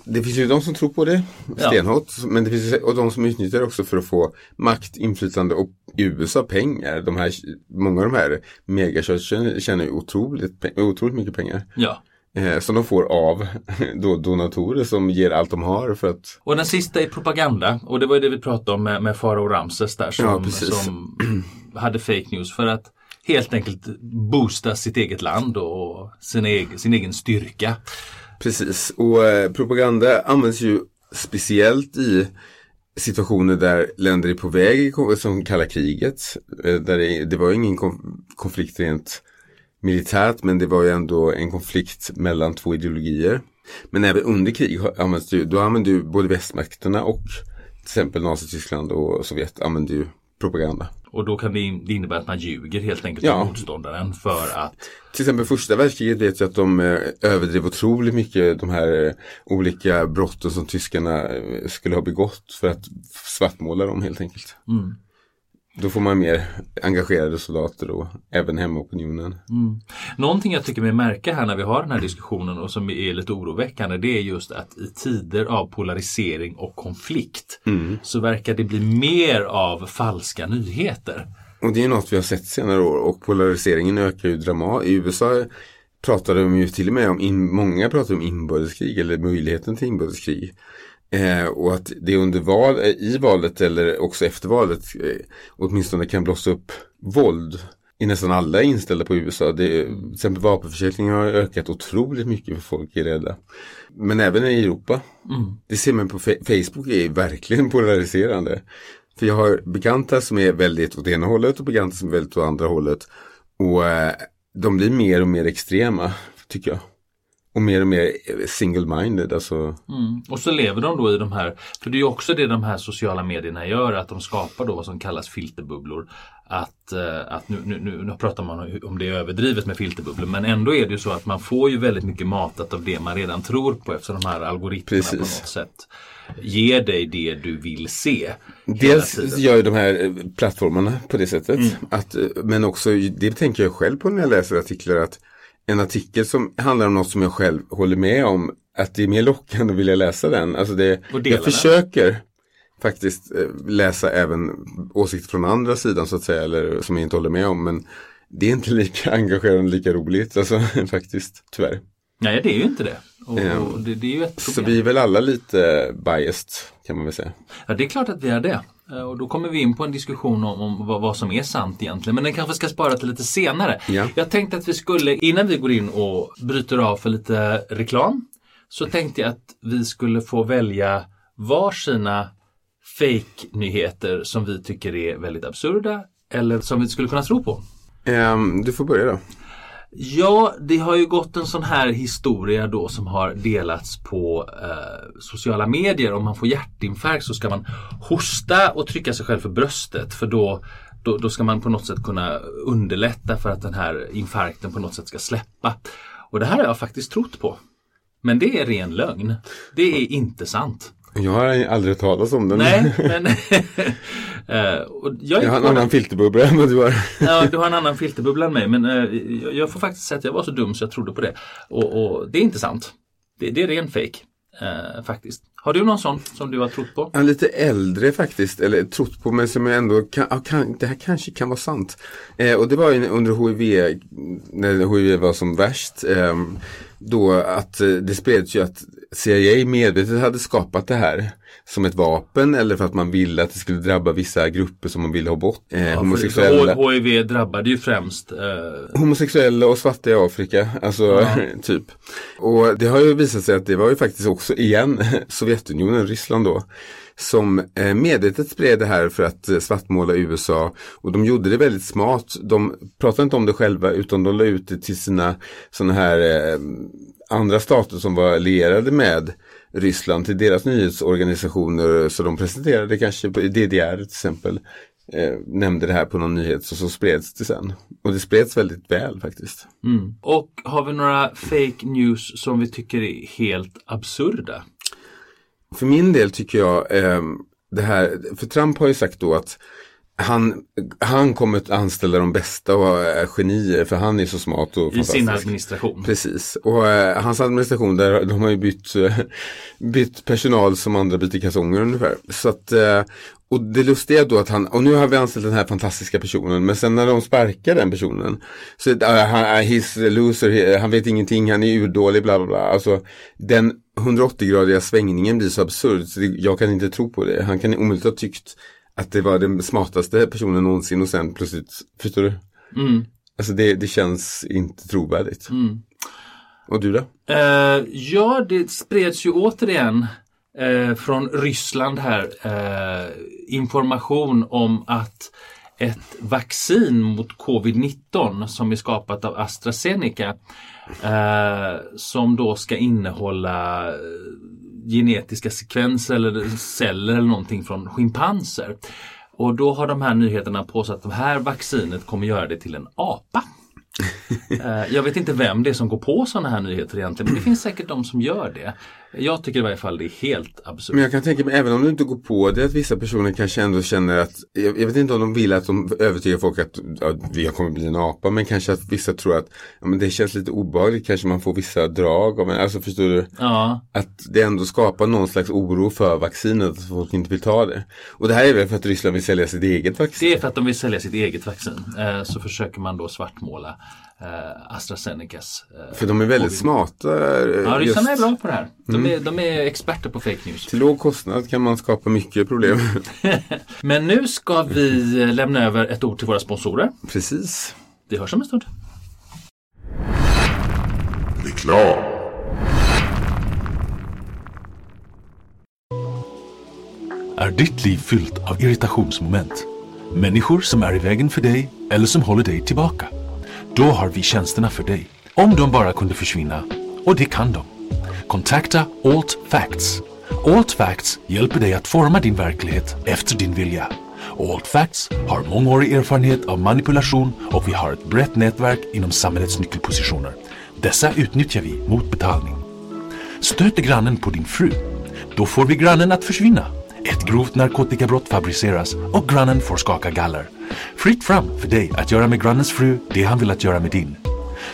Det finns ju de som tror på det Ja. stenhårt. Men det finns ju, och de som utnyttjar det också för att få makt, inflytande och i USA pengar. De här, många av de här megachurchen tjänar ju otroligt, otroligt mycket pengar. Ja. Eh, som de får av då, donatorer som ger allt de har för att Och den sista är propaganda och det var ju det vi pratade om med, med Farao Ramses där som, Ja, som hade fake news för att helt enkelt boosta sitt eget land och sin egen, sin egen styrka. Precis, och eh, propaganda används ju speciellt i situationer där länder är på väg, som kalla kriget. Eh, där det, det var ju ingen konflikt rent militärt, men det var ju ändå en konflikt mellan två ideologier. Men även under krig används det ju, då använder ju både västmakterna och till exempel Nazityskland och Sovjet använder ju propaganda. Och då kan det, in, det innebära att man ljuger helt enkelt Ja. motståndaren för att Till exempel första världskriget vet jag att de eh, överdrev otroligt mycket de här eh, olika brotten som tyskarna eh, skulle ha begått för att svartmåla dem helt enkelt. Mm. Då får man mer engagerade soldater och även hemmaopinionen. Någonting jag tycker mig märka här när vi har den här diskussionen och som är lite oroväckande det är just att i tider av polarisering och konflikt så verkar det bli mer av falska nyheter. Och det är något vi har sett senare år och polariseringen ökar ju dramatiskt. I USA pratade de ju till och med om, in, många pratar om inbördeskrig eller möjligheten till inbördeskrig. Eh, och att det under val, eh, i valet eller också efter valet eh, åtminstone kan blossa upp våld i nästan alla inställda på USA. Det, till exempel vapenförsäljningen har ökat otroligt mycket för folk är rädda. Men även i Europa. Det ser man på Facebook är verkligen polariserande. För jag har bekanta som är väldigt åt ena hållet och bekanta som är väldigt åt andra hållet. Och eh, de blir mer och mer extrema, tycker jag. Och mer och mer single-minded, alltså. Och så lever de då i de här, för det är ju också det de här sociala medierna gör, att de skapar då vad som kallas filterbubblor. Att, eh, att nu, nu, nu, nu pratar man om det är överdrivet med filterbubblor, men ändå är det ju så att man får ju väldigt mycket matat av det man redan tror på eftersom de här algoritmerna Precis. på något sätt ger dig det du vill se. Dels gör ju de här eh, plattformarna på det sättet. Att, eh, men också, det tänker jag själv på när jag läser artiklar, att en artikel som handlar om något som jag själv håller med om, att det är mer lockande att vilja läsa den. Alltså det, jag den. försöker faktiskt eh, läsa även åsikter från andra sidan så att säga, eller som jag inte håller med om. Men det är inte lika engagerande, lika roligt, alltså faktiskt, tyvärr. Nej, det är ju inte det. Och, och det, det är ju ett Så vi är väl alla lite biased, kan man väl säga. Ja, det är klart att vi är det. Eh, Och då kommer vi in på en diskussion om, om vad, vad som är sant egentligen. Men den kanske ska spara till lite senare. Ja. Jag tänkte att vi skulle, innan vi går in och bryter av för lite reklam, så tänkte jag att vi skulle få välja varsina fake-nyheter som vi tycker är väldigt absurda eller som vi skulle kunna tro på. Ehm, du får börja då. Ja, det har ju gått en sån här historia då som har delats på eh, sociala medier. Om man får hjärtinfarkt så ska man hosta och trycka sig själv för bröstet för då, då, då ska man på något sätt kunna underlätta för att den här infarkten på något sätt ska släppa. Och det här har jag faktiskt trott på. Men det är ren lögn. Det är inte sant. Jag har aldrig hört talas om den. Nej, men... eh, och jag, Jag har en annan filterbubbla än vad du har. Ja, du har en annan filterbubbla än mig men eh, jag- jag får faktiskt säga att jag var så dum så jag trodde på det. Och, och det är inte sant. Det, det är ren fake eh, faktiskt. Har du någon sån som du har trott på? Ja, lite äldre faktiskt, eller trott på men som jag ändå kan, kan det här kanske kan vara sant. Eh, och det var ju under HIV, när HIV var som värst, eh, då att det spreds ju att CIA medvetet hade skapat det här som ett vapen eller för att man ville att det skulle drabba vissa grupper som man ville ha bort. Eh, Ja, homosexuella. HIV drabbade ju främst eh, homosexuella och svarta i Afrika, alltså typ. Och det har ju visat sig att det var ju faktiskt också igen Sovjetunionen, Ryssland då, som eh, medvetet spred det här för att eh, svartmåla USA. Och de gjorde det väldigt smart. De pratade inte om det själva utan de la ut det till sina sådana här eh, andra stater som var allierade med Ryssland till deras nyhetsorganisationer. Så de presenterade kanske på i DDR till exempel. Eh, nämnde det här på någon nyhet så, så spreds det sen. Och det spreds väldigt väl faktiskt. mm. Och har vi några fake news som vi tycker är helt absurda? För min del tycker jag ehm, det här, för Trump har ju sagt då att han, han kommer att anställa de bästa och är genier för han är så smart och I sin administration. Precis, och eh, hans administration där de har ju bytt, eh, bytt personal som andra byter kalsonger ungefär. Så att, eh, och det lustiga är då att han, och nu har vi anställt den här fantastiska personen, men sen när de sparkar den personen, så uh, han, uh, he's a loser, he, han vet ingenting, han är urdålig, bla bla bla. Alltså den 180-gradiga svängningen blir så absurd, så det, jag kan inte tro på det. Han kan omöjligt ha tyckt att det var den smartaste personen någonsin och sen plötsligt, förstår du? Mm. Alltså det, det känns inte trovärdigt. Och du då? Eh, ja, det spreds ju återigen eh, från Ryssland här eh, information om att ett vaccin mot covid-19 som är skapat av AstraZeneca som då ska innehålla eh, genetiska sekvenser eller celler eller någonting från schimpanser. Och då har de här nyheterna påstått att det här vaccinet kommer göra det till en apa. Eh, Jag vet inte vem det är som går på sådana här nyheter egentligen men det finns säkert de som gör det. Jag tycker i varje fall det är helt absurt. Men jag kan tänka mig, även om du inte går på det, att vissa personer kanske ändå känner att, jag, jag vet inte om de vill att de övertygar folk att ja, vi kommer bli en apa, men kanske att vissa tror att ja, men det känns lite obehagligt, kanske man får vissa drag av en, alltså förstår du? Ja, Att det ändå skapar någon slags oro för vaccinet, att folk inte vill ta det. Och det här är väl för att Ryssland vill sälja sitt eget vaccin? det är för att de vill sälja sitt eget vaccin. Eh, Så försöker man då svartmåla eh, AstraZenecas. eh, För de är väldigt smarta. eh, Ja, just ryssarna är bra på det här. De är, de är experter på fake news. Till låg kostnad kan man skapa mycket problem. Men nu ska vi lämna över ett ord till våra sponsorer. Precis. Vi hörs om en stund. Reklam. Är ditt liv fyllt av irritationsmoment? Människor som är i vägen för dig eller som håller dig tillbaka? Då har vi tjänsterna för dig. Om de bara kunde försvinna. Och det kan de. Kontakta Alt Facts. Alt Facts hjälper dig att forma din verklighet efter din vilja. Alt Facts har mångårig erfarenhet av manipulation och vi har ett brett nätverk inom samhällets nyckelpositioner. Dessa utnyttjar vi mot betalning. Stöter grannen på din fru? Då får vi grannen att försvinna. Ett grovt narkotikabrott fabriceras och grannen får skaka galler. Fritt fram för dig att göra med grannens fru det han vill att göra med din.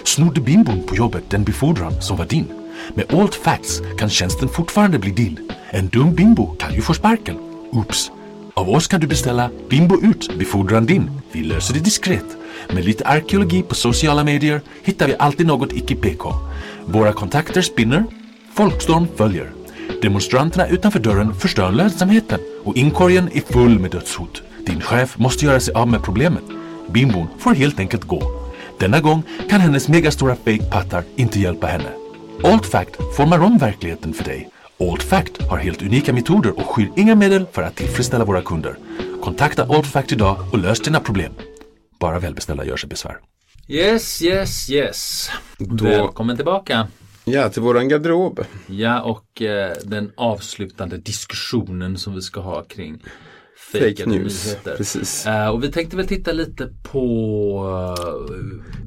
Snodde bimbon på jobbet den befordran som var din? Med old Facts kan tjänsten fortfarande bli din. En dum bimbo kan ju få sparken. Oops! Av oss kan du beställa Bimbo ut, befordran din. Vi löser det diskret. Med lite arkeologi på sociala medier hittar vi alltid något icke-PK. Våra kontakter spinner, folkstorm följer. Demonstranterna utanför dörren förstör lönsamheten och inkorgen är full med dödshot. Din chef måste göra sig av med problemet. Bimbon får helt enkelt gå. Denna gång kan hennes megastora fake-pattar inte hjälpa henne. Altfact formar om verkligheten för dig. Altfact har helt unika metoder och skyr inga medel för att tillfredsställa våra kunder. Kontakta Altfact idag och lös dina problem. Bara välbeställda gör sig besvär. Yes, yes, yes. Då- Välkommen tillbaka. Ja, till våran garderob. Ja, och eh, den avslutande diskussionen som vi ska ha kring Fake fejkade news. nyheter. Precis. Eh, och vi tänkte väl titta lite på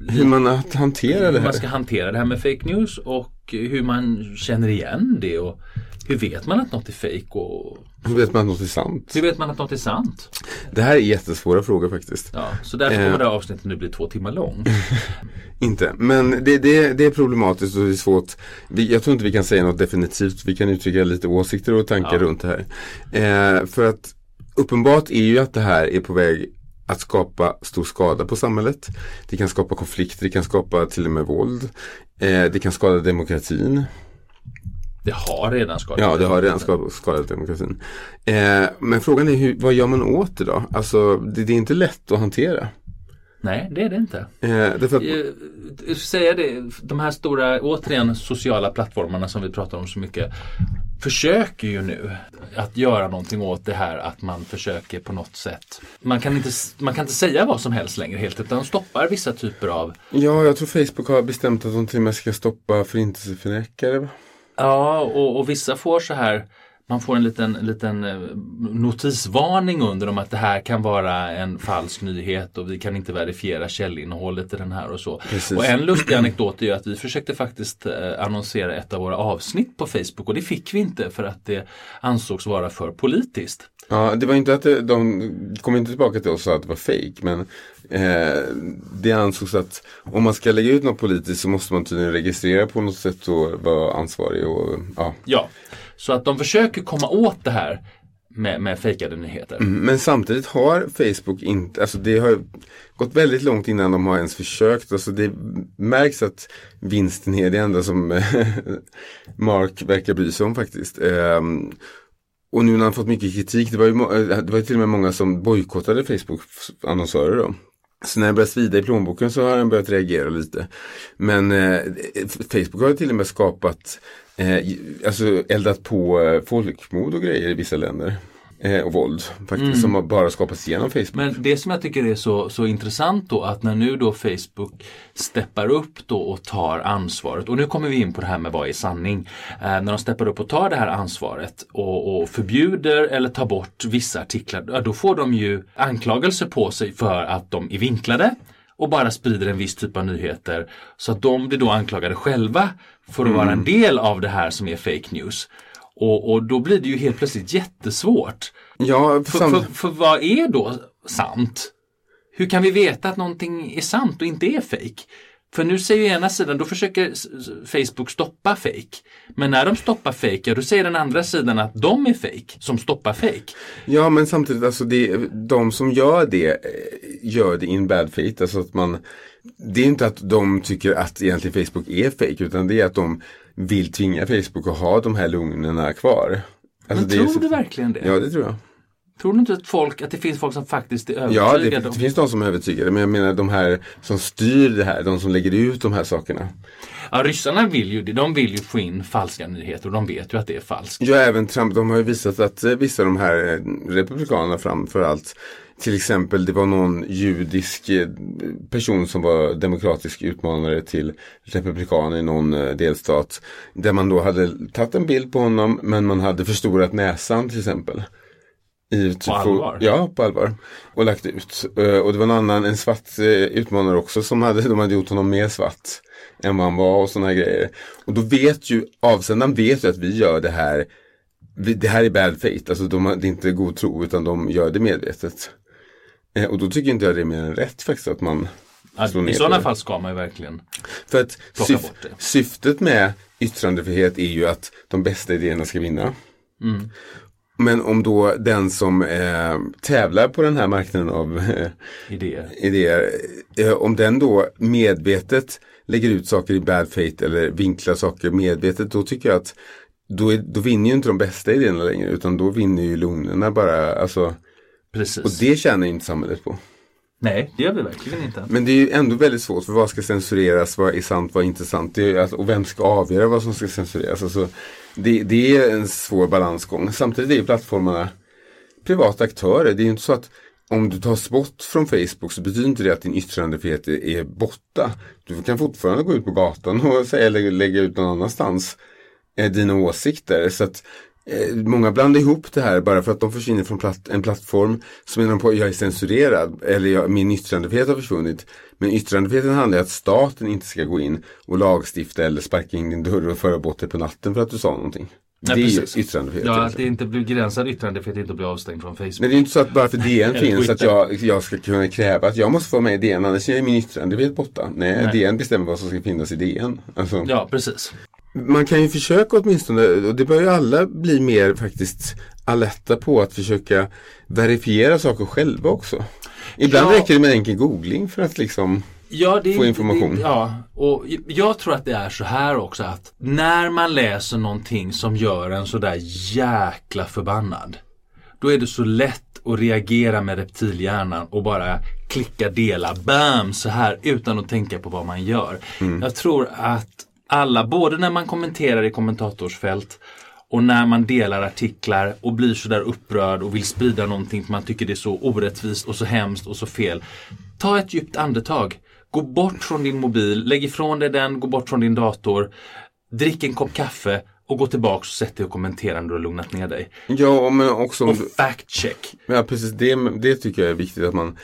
eh, Hur man att hantera det hur här. man ska hantera det här med fake news och hur man känner igen det och hur vet man att något är fake och Hur vet man att något är sant? hur vet man att något är sant? Det här är jättesvåra frågor faktiskt. Ja, så därför Eh. kommer det här avsnittet nu bli två timmar lång. Inte, men det, det, det är problematiskt och det är svårt. Vi, jag tror inte vi kan säga något definitivt. Vi kan uttrycka lite åsikter och tankar Ja. runt det här. Eh, för att uppenbart är ju att det här är på väg att skapa stor skada på samhället. Det kan skapa konflikter, det kan skapa till och med våld. Eh, det kan skada demokratin. Det har redan skadat. Ja, det har redan skadat, demokratin. Eh, men frågan är hur, vad gör man åt det då? Alltså, det, det är inte lätt att hantera. Nej, det är det inte. Eh, att, Eh, säga det, de här stora, återigen sociala plattformarna som vi pratar om så mycket försöker ju nu att göra någonting åt det här att man försöker på något sätt. Man kan inte, man kan inte säga vad som helst längre helt utan de stoppar vissa typer av ja, jag tror Facebook har bestämt att de till och med ska stoppa förintelseförnekare. Ja, och, och vissa får så här man får en liten, liten eh, notisvarning under om att det här kan vara en falsk nyhet och vi kan inte verifiera källinnehållet i den här och så. Precis. Och en lustig anekdot är att vi försökte faktiskt eh, annonsera ett av våra avsnitt på Facebook och det fick vi inte för att det ansågs vara för politiskt. Ja, det var inte att det, de kom inte tillbaka till oss och sa att det var fake men eh, det ansågs att om man ska lägga ut något politiskt så måste man tydligen registrera på något sätt och vara ansvarig och ja. Ja, så att de försöker komma åt det här med, med fejkade nyheter. Mm, Men samtidigt har Facebook inte, alltså det har gått väldigt långt innan de har ens försökt. Alltså det märks att vinsten är det enda som Mark verkar bry sig om faktiskt. Um, och nu när han fått mycket kritik, det var ju, det var ju till och med många som bojkottade Facebook-annonsörer. då. Så när det började svida i plånboken så har den börjat reagera lite. Men eh, Facebook har till och med skapat, eh, alltså eldat på eh, folkmord och grejer i vissa länder. Eh, och våld faktiskt, som har bara skapats genom Facebook. Men det som jag tycker är så, så intressant då att när nu då Facebook steppar upp då och tar ansvaret och nu kommer vi in på det här med vad är sanning. Eh, när de steppar upp och tar det här ansvaret och, och förbjuder eller tar bort vissa artiklar, då får de ju anklagelser på sig för att de är vinklade och bara sprider en viss typ av nyheter. Så att de blir då anklagade själva för att vara en del av det här som är fake news. Och, och då blir det ju helt plötsligt jättesvårt. Ja, för För, för, vad är då sant? Hur kan vi veta att någonting är sant och inte är fake? För nu säger ju ena sidan, då försöker Facebook stoppa fake. Men när de stoppar fake, då säger den andra sidan att de är fake som stoppar fake. Ja men samtidigt, alltså det, de som gör det eh, gör det in bad faith. Alltså att man, det är inte att de tycker att egentligen Facebook är fake utan det är att de vill tvinga Facebook att ha de här lugnerna kvar. Alltså Men tror så- du verkligen det? Ja det tror jag. Tror du inte att, folk, att det finns folk som faktiskt är Ja, det, övertygade? det finns de som är övertygade. Men jag menar de här som styr det här, de som lägger ut de här sakerna. Ja, ryssarna vill ju, det. de vill ju få in falska nyheter och de vet ju att det är falskt. Ja, även Trump, de har ju visat att eh, vissa av de här eh, republikanerna framförallt till exempel det var någon judisk eh, person som var demokratisk utmanare till republikaner i någon eh, delstat. Där man då hade tagit en bild på honom men man hade förstorat näsan till exempel. I typ På allvar? Ja, på allvar. Och lagt ut. Eh, Och det var en annan, en svart utmanare också som hade, de hade gjort honom mer svart än vad han var och sådana grejer. Och då vet ju, avsändaren vet ju att vi gör det här det här är bad faith, alltså de det är inte god tro utan de gör det medvetet. Eh, och då tycker inte jag det är mer än rätt faktiskt att man slår ner I sådana det. fall ska man ju verkligen. För att plocka syf- bort det. syftet med yttrandefrihet är ju att de bästa idéerna ska vinna. Men om då den som eh, tävlar på den här marknaden av eh, Idéer. idéer, eh, om den då medvetet lägger ut saker i bad faith eller vinklar saker medvetet, då tycker jag att då, är, då vinner ju inte de bästa idéerna längre, utan då vinner ju lugnerna bara. Alltså, Precis. och det tjänar ju inte samhället på. Nej, det gör vi verkligen inte. Men det är ju ändå väldigt svårt, för vad ska censureras, vad är sant, vad är inte sant? Det är, alltså, och vem ska avgöra vad som ska censureras? Alltså, det, det är en svår balansgång. Samtidigt är ju plattformarna privata aktörer. Det är ju inte så att om du tar bort från Facebook så betyder inte det att din yttrandefrihet är, är borta. Du kan fortfarande gå ut på gatan och säga, eller lägga ut någon annanstans eh, dina åsikter. Så att Många blandar ihop det här bara för att de försvinner från platt, en plattform så menar de på att jag är censurerad eller jag, min yttrandefrihet har försvunnit. Men yttrandefriheten handlar om att staten inte ska gå in och lagstifta eller sparka in din dörr och föra bort dig på natten för att du sa någonting. Nej, det är precis. yttrandefrihet. Ja, att det inte blir begränsad yttrandefrihet inte blir avstängd från Facebook. Men det är inte så att bara för DN finns att jag, jag ska kunna kräva att jag måste få med i DN annars är min yttrandefrihet borta. Nej, Nej. DN bestämmer vad som ska finnas i DN. Alltså, Ja, precis. Man kan ju försöka åtminstone, och det bör ju alla bli mer faktiskt alerta på att försöka verifiera saker själva också. Ibland Ja. räcker det med enkel googling för att liksom Ja, det, Få information. Det, ja, och jag tror att det är så här också att när man läser någonting som gör en sådär jäkla förbannad. Då är det så lätt att reagera med reptilhjärnan och bara klicka dela, bam, så här utan att tänka på vad man gör. Jag tror att alla, både när man kommenterar i kommentatorsfält och när man delar artiklar och blir sådär upprörd och vill sprida någonting för man tycker det är så orättvist och så hemskt och så fel. Ta ett djupt andetag. Gå bort från din mobil, lägg ifrån dig den, gå bort från din dator. Drick en kopp kaffe och gå tillbaks och sätt dig och kommentera när du har lugnat ner dig. Ja, men också Och fact check. Ja, precis. Det, det tycker jag är viktigt att man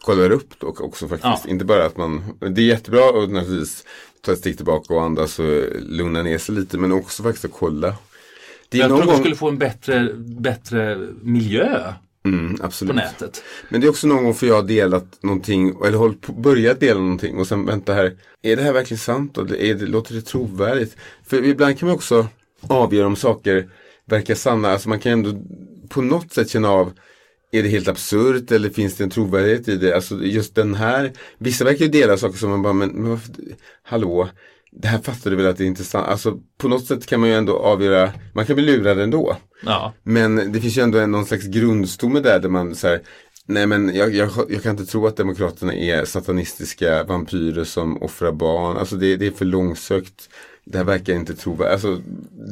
kollar upp dock också faktiskt. Ja. Inte bara att man, det är jättebra att naturligtvis ta ett steg tillbaka och andas och lugna ner sig lite. Men också faktiskt att kolla. Det Jag tror gång, skulle få en bättre, bättre miljö mm, på absolut. nätet. Men det är också någon gång för jag har delat någonting, eller hållit på, börjat dela någonting och sen vänta här, är det här verkligen sant? Och är det, låter det trovärdigt? För ibland kan man också avgöra om saker verkar sanna. Alltså man kan ändå på något sätt känna av, är det helt absurt eller finns det en trovärdighet i det? Alltså just den här, vissa verkar ju dela saker som man bara, men, men varför, hallå? Det här fattar du väl att det är intressant? Alltså på något sätt kan man ju ändå avgöra, man kan bli lurad ändå. Ja. Men det finns ju ändå en, någon slags grundstomme där, där man så här, Nej men jag, jag, jag kan inte tro att Demokraterna är satanistiska vampyrer som offrar barn. Alltså det, det är för långsökt. Det här verkar inte trovärdigt. Alltså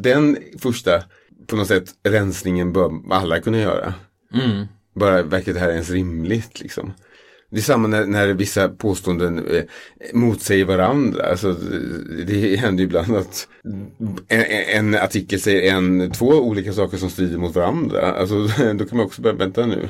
den första, på något sätt, rensningen bör alla kunna göra. Mm. Bara verkar det här ens rimligt liksom. Det är samma när, när vissa påståenden eh, motsäger varandra. Alltså, det, det händer ju ibland att en, en artikel säger en, två olika saker som strider mot varandra. Alltså, då kan man också börja, vänta nu,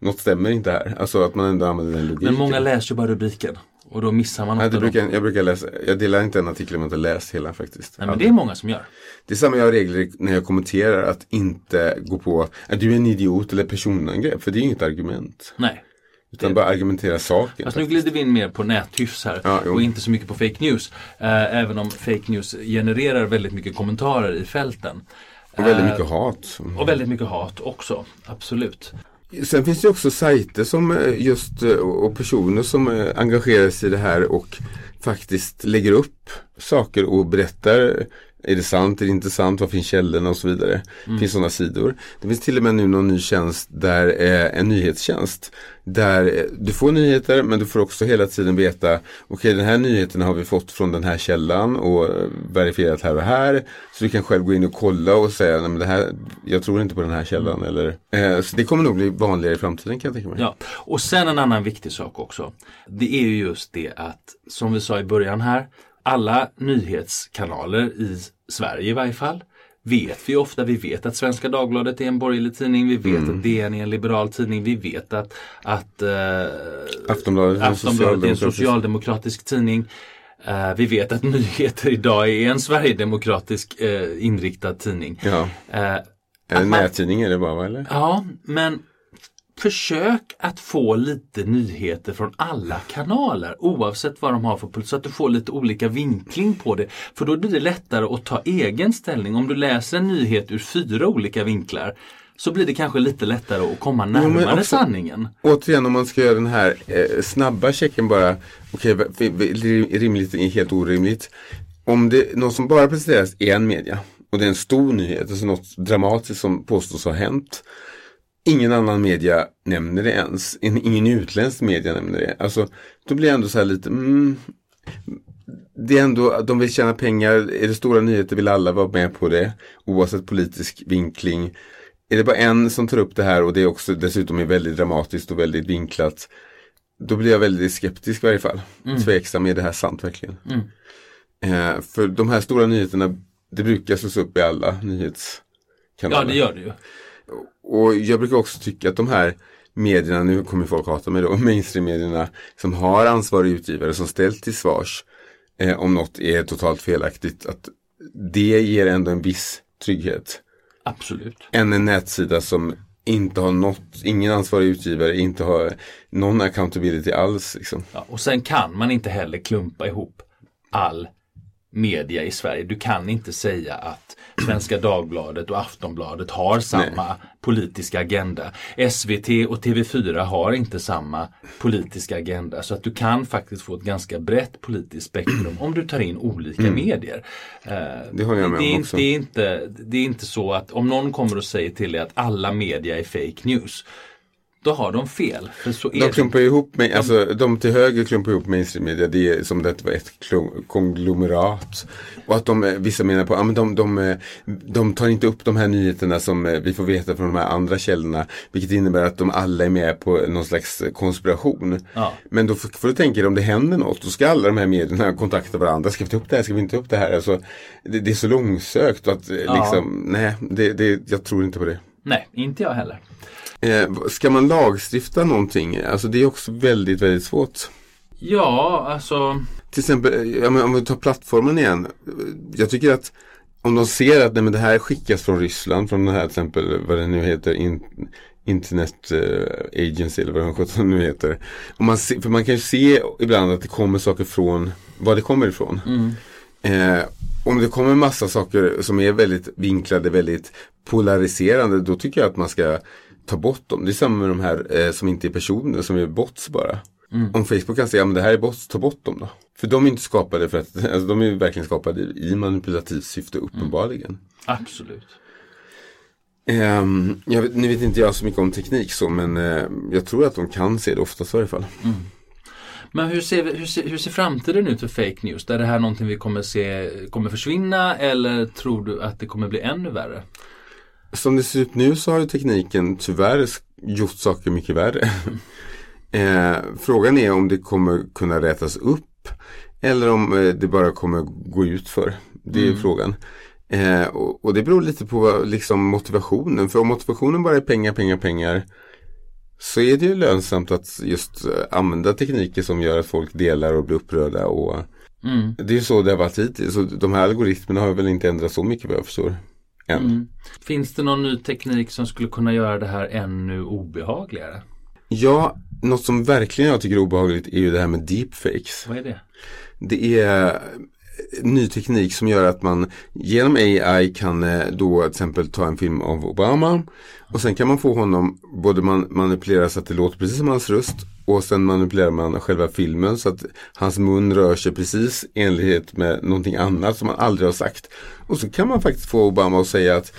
något stämmer inte här. Alltså att man ändå använder den logiken. Men många läser ju bara rubriken och då missar man Nej, något. det dem. brukar, jag brukar läsa, jag delar inte en artikel om jag inte läst hela faktiskt. Nej, men det är många som gör. Det är samma jag regler när jag kommenterar att inte gå på, är du en idiot eller personangrepp? För det är inget argument. Nej. Utan bara argumentera saken. Alltså nu glider vi in mer på näthyfs här Ja, och inte så mycket på fake news. Eh, även om fake news genererar väldigt mycket kommentarer i fälten. Och väldigt Eh, mycket hat. Och väldigt mycket hat också, absolut. Sen finns det också sajter som eh, just eh, och personer som eh, engagerar sig i det här och faktiskt lägger upp saker och berättar är det sant, är det inte sant, vad finns källorna och så vidare. Det finns sådana sidor. Det finns till och med nu någon ny tjänst där eh, en nyhetstjänst. Där eh, du får nyheter men du får också hela tiden veta okej den här nyheten har vi fått från den här källan och eh, verifierat här och här. Så du kan själv gå in och kolla och säga nej, men det här, jag tror inte på den här källan. Eller, eh, så det kommer nog bli vanligare i framtiden kan jag tänka mig. Ja, och sen en annan viktig sak också. Det är ju just det att, som vi sa i början här, alla nyhetskanaler i Sverige i varje fall vet vi ofta. Vi vet att Svenska Dagbladet är en borgerlig tidning. Vi vet att DN är en liberal tidning. Vi vet att, att eh, Aftonbladet är en Aftonbladet är en socialdemokratisk- tidning. Eh, vi vet att Nyheter idag är en sverigedemokratisk eh, inriktad tidning. Ja. Att man- nättidning är det bara va, eller? Ja, men försök att få lite nyheter från alla kanaler oavsett vad de har för puls så att du får lite olika vinkling på det. För då blir det lättare att ta egen ställning. Om du läser en nyhet ur fyra olika vinklar så blir det kanske lite lättare att komma närmare också- sanningen. Återigen om man ska göra den här eh, snabba checken bara. Okej, okay, rimligt är helt orimligt. Om det är något som bara presenteras i en media och det är en stor nyhet, alltså något dramatiskt som påstås ha hänt. Ingen annan media nämner det ens. In- Ingen utländsk media nämner det. Alltså, då blir jag ändå så här lite, mm, det är ändå, de vill tjäna pengar, är det stora nyheter vill alla vara med på det. Oavsett politisk vinkling. Är det bara en som tar upp det här och det är också dessutom är väldigt dramatiskt och väldigt vinklat. Då blir jag väldigt skeptisk i varje fall. Tveksam, är det här sant verkligen? Eh, för de här stora nyheterna, det brukar slås upp i alla nyhetskanaler. Ja, det gör det ju. Och jag brukar också tycka att de här medierna, nu kommer folk hata mig då, mainstream-medierna som har ansvariga utgivare som ställt till svars eh, om något är totalt felaktigt, att det ger ändå en viss trygghet. Absolut. Än en nätsida som inte har något, ingen ansvarig utgivare, inte har någon accountability alls. Liksom. Ja, och sen kan man inte heller klumpa ihop all media i Sverige. Du kan inte säga att Svenska Dagbladet och Aftonbladet har samma politiska agenda. SVT och TV4 har inte samma politiska agenda. Så att du kan faktiskt få ett ganska brett politiskt spektrum om du tar in olika medier. Eh, Det håller jag med det, är, om också. det, är inte, det är inte så att om någon kommer och säger till dig att alla media är fake news. Då har de fel. De det. klumpar ihop, med, alltså de till höger klumpar ihop mainstream-media, det är som det var ett konglomerat. Och att de, eh, vissa menar på, ja men de, de, eh, de tar inte upp de här nyheterna som eh, vi får veta från de här andra källorna. Vilket innebär att de alla är med på någon slags konspiration. Ja. Men då får du tänka dig om det händer något, då ska alla de här medierna kontakta varandra. Ska vi ta upp det här, ska vi inte ta upp det här? Alltså, det, det är så långsökt att Ja. liksom, nej, det, det, jag tror inte på det. Nej, inte jag heller. Eh, ska man lagstifta någonting? Alltså det är också väldigt, väldigt svårt. Ja, alltså. Till exempel, men om vi tar plattformen igen. Jag tycker att om de ser att nej, men det här skickas från Ryssland, från den här till exempel, vad det nu heter, in, Internet eh, Agency eller vad den sjutton nu heter. Om man se, för man kan ju se ibland att det kommer saker från, var det kommer ifrån. Eh, om det kommer massa saker som är väldigt vinklade, väldigt polariserande, då tycker jag att man ska ta bort dem. Det är samma med de här eh, som inte är personer, som är bots bara. Om Facebook kan säga, ja men det här är bots, ta bort dem då. För de är inte skapade för att, alltså de är verkligen skapade i manipulativt syfte uppenbarligen. Absolut. Ehm, jag vet, nu vet inte jag så mycket om teknik så, men eh, jag tror att de kan se det oftast i varje fall. Men hur ser, vi, hur, ser, hur ser framtiden ut för fake news? Är det här någonting vi kommer se kommer försvinna eller tror du att det kommer bli ännu värre? Som det ser ut nu så har ju tekniken tyvärr gjort saker mycket värre. eh, frågan är om det kommer kunna rätas upp eller om eh, det bara kommer gå ut för. Det är frågan. Eh, och, och det beror lite på liksom, motivationen. För om motivationen bara är pengar, pengar, pengar så är det ju lönsamt att just eh, använda tekniker som gör att folk delar och blir upprörda. Och, Det är ju så det har varit hittills. Så de här algoritmerna har väl inte ändrats så mycket vad jag förstår. Än. Finns det någon ny teknik som skulle kunna göra det här ännu obehagligare? Ja, något som verkligen jag tycker är obehagligt är ju det här med deepfakes. Vad är det? Det är ny teknik som gör att man genom AI kan eh, då till exempel ta en film av Obama och sen kan man få honom både man manipulerar så att det låter precis som hans röst och sen manipulerar man själva filmen så att hans mun rör sig precis i enlighet med någonting annat som han aldrig har sagt. Och så kan man faktiskt få Obama att säga att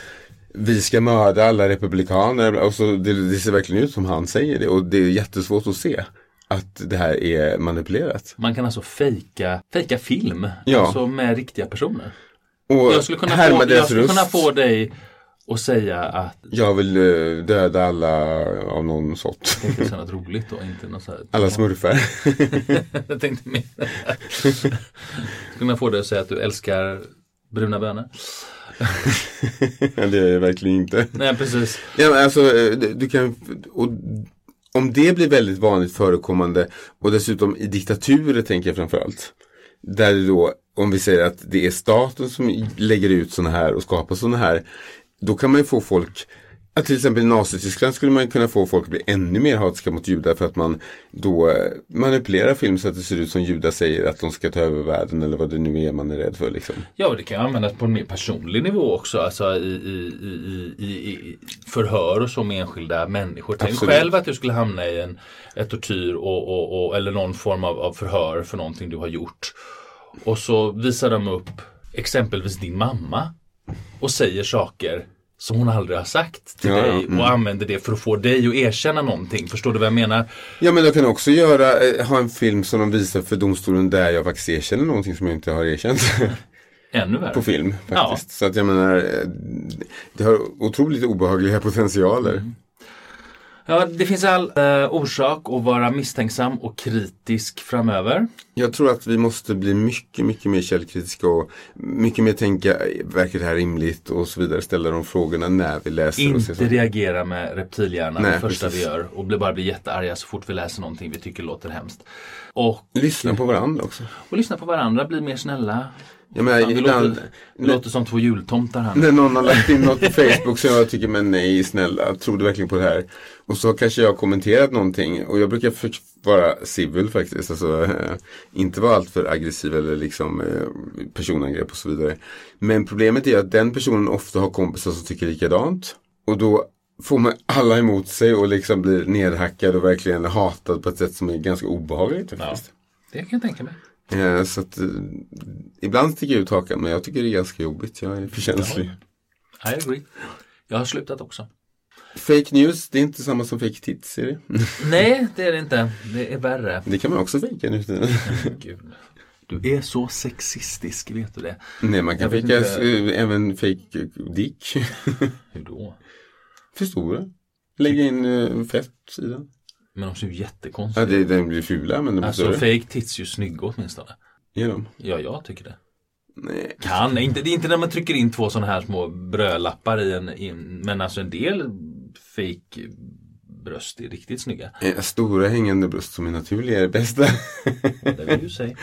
vi ska mörda alla republikaner och så det, det ser verkligen ut som han säger det och det är jättesvårt att se att det här är manipulerat. Man kan alltså fejka, fejka film, Ja. alltså med riktiga personer. Och Jag skulle kunna, få, jag skulle kunna få dig att säga att Jag vill eh, döda alla av någon sort. det är något roligt då, inte något så här. Alla smurfar. jag tänkte mer. skulle kunna få dig att säga att du älskar bruna bönor. Ja, det är jag verkligen inte. Nej, precis. Ja, men alltså, eh, du du kan, och, om det blir väldigt vanligt förekommande och dessutom i diktaturer tänker jag framförallt. Där det då, om vi säger att det är staten som lägger ut sådana här och skapar sådana här. Då kan man ju få folk, att till exempel i Nazityskland skulle man kunna få folk att bli ännu mer hatiska mot judar för att man då eh, manipulerar film så att det ser ut som judar säger att de ska ta över världen eller vad det nu är man är rädd för. Liksom. Ja, det kan användas på en mer personlig nivå också. Alltså i, i, i, i, i förhör och så med enskilda människor. Tänk Absolut. själv att du skulle hamna i en ett tortyr och, och, och, eller någon form av, av förhör för någonting du har gjort. Och så visar de upp exempelvis din mamma och säger saker som hon aldrig har sagt till Ja, ja, dig mm. och använder det för att få dig att erkänna någonting. Förstår du vad jag menar? Ja men de kan också göra, eh, ha en film som de visar för domstolen där jag faktiskt erkänner någonting som jag inte har erkänt. Ännu värre. på film faktiskt. Så att jag menar, eh, det har otroligt obehagliga potentialer. Ja, det finns all eh, orsak att vara misstänksam och kritisk framöver. Jag tror att vi måste bli mycket, mycket mer källkritiska och mycket mer tänka, verkar det här rimligt och så vidare, ställa de frågorna när vi läser och ser Inte så. reagera med reptilhjärnan Nej, det första precis. vi gör och bli, bara bli jättearga så fort vi läser någonting vi tycker låter hemskt. Och, Lyssna på varandra också. och lyssna på varandra, bli mer snälla. Jag menar, Fan, det, ibland, låter, det låter som två jultomtar här. när någon har lagt in något på Facebook som jag tycker, men nej snälla, tror du verkligen på det här? Och så kanske jag har kommenterat någonting och jag brukar vara civil faktiskt, alltså eh, inte vara alltför aggressiv eller liksom eh, personangrepp och så vidare. Men problemet är att den personen ofta har kompisar som tycker likadant och då får man alla emot sig och liksom blir nedhackad och verkligen hatad på ett sätt som är ganska obehagligt faktiskt. Det kan jag tänka mig. Eh, så att, eh, ibland sticker jag ut hakan men jag tycker det är ganska jobbigt, jag är för känslig. I agree. Jag har slutat också. Fake news, det är inte samma som fake tits, är det? Nej, det är det inte. Det är värre. Det kan man också fejka nu för tiden. Du är så sexistisk, vet du det? Nej, man kan fejka inte. eh, även fake dick. Hur då? Förstora. Lägga in uh, fett på sidan. Men de ser ju Ja, jättekonstiga det, ut. den blir fula men de blir Alltså större. fake tits är ju snygga åtminstone. Är de? Ja, jag tycker det. Nej. Kan, inte, det är inte när man trycker in två sådana här små brödlappar i en, i en men alltså en del fake bröst är riktigt snygga. Eh, Stora hängande bröst som är naturliga är det bästa. Det vill du säga.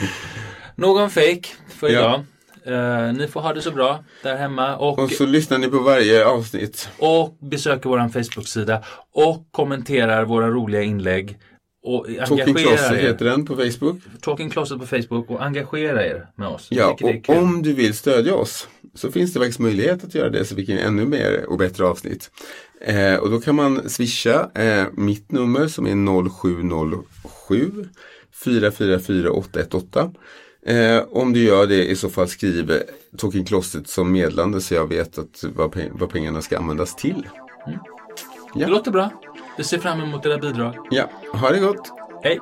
Någon fake för Ja. idag. Eh, ni får ha det så bra där hemma och, Och så lyssnar ni på varje avsnitt. och besöker våran Facebook-sida och kommenterar våra roliga inlägg. Och Talking Closet er. heter den på Facebook. Talking Closet på Facebook och engagera er med oss. Ja, och om du vill stödja oss så finns det faktiskt möjlighet att göra det så vi kan ännu mer och bättre avsnitt. Eh, och då kan man swisha eh, mitt nummer som är 0707 444 818. Eh, om du gör det i så fall skriv Talking Closet som medlande så jag vet att vad, peng- vad pengarna ska användas till. Det låter bra. Vi ser fram emot era bidrag. Ja, ha det gott! Hej!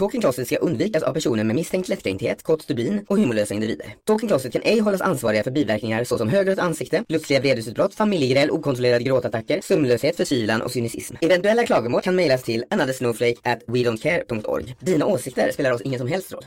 Talking Closet ska undvikas av personer med misstänkt lättkränkthet, kort stubin och humorlösa individer. Talking Closet kan ej hållas ansvariga för biverkningar såsom högrött ansikte, plötsliga vredesutbrott, familjegräl, okontrollerade gråtattacker, sömnlöshet, förkylan och cynism. Eventuella klagomål kan mejlas till anothersnowflake at wedon'tcare.org. Dina åsikter spelar oss ingen som helst roll.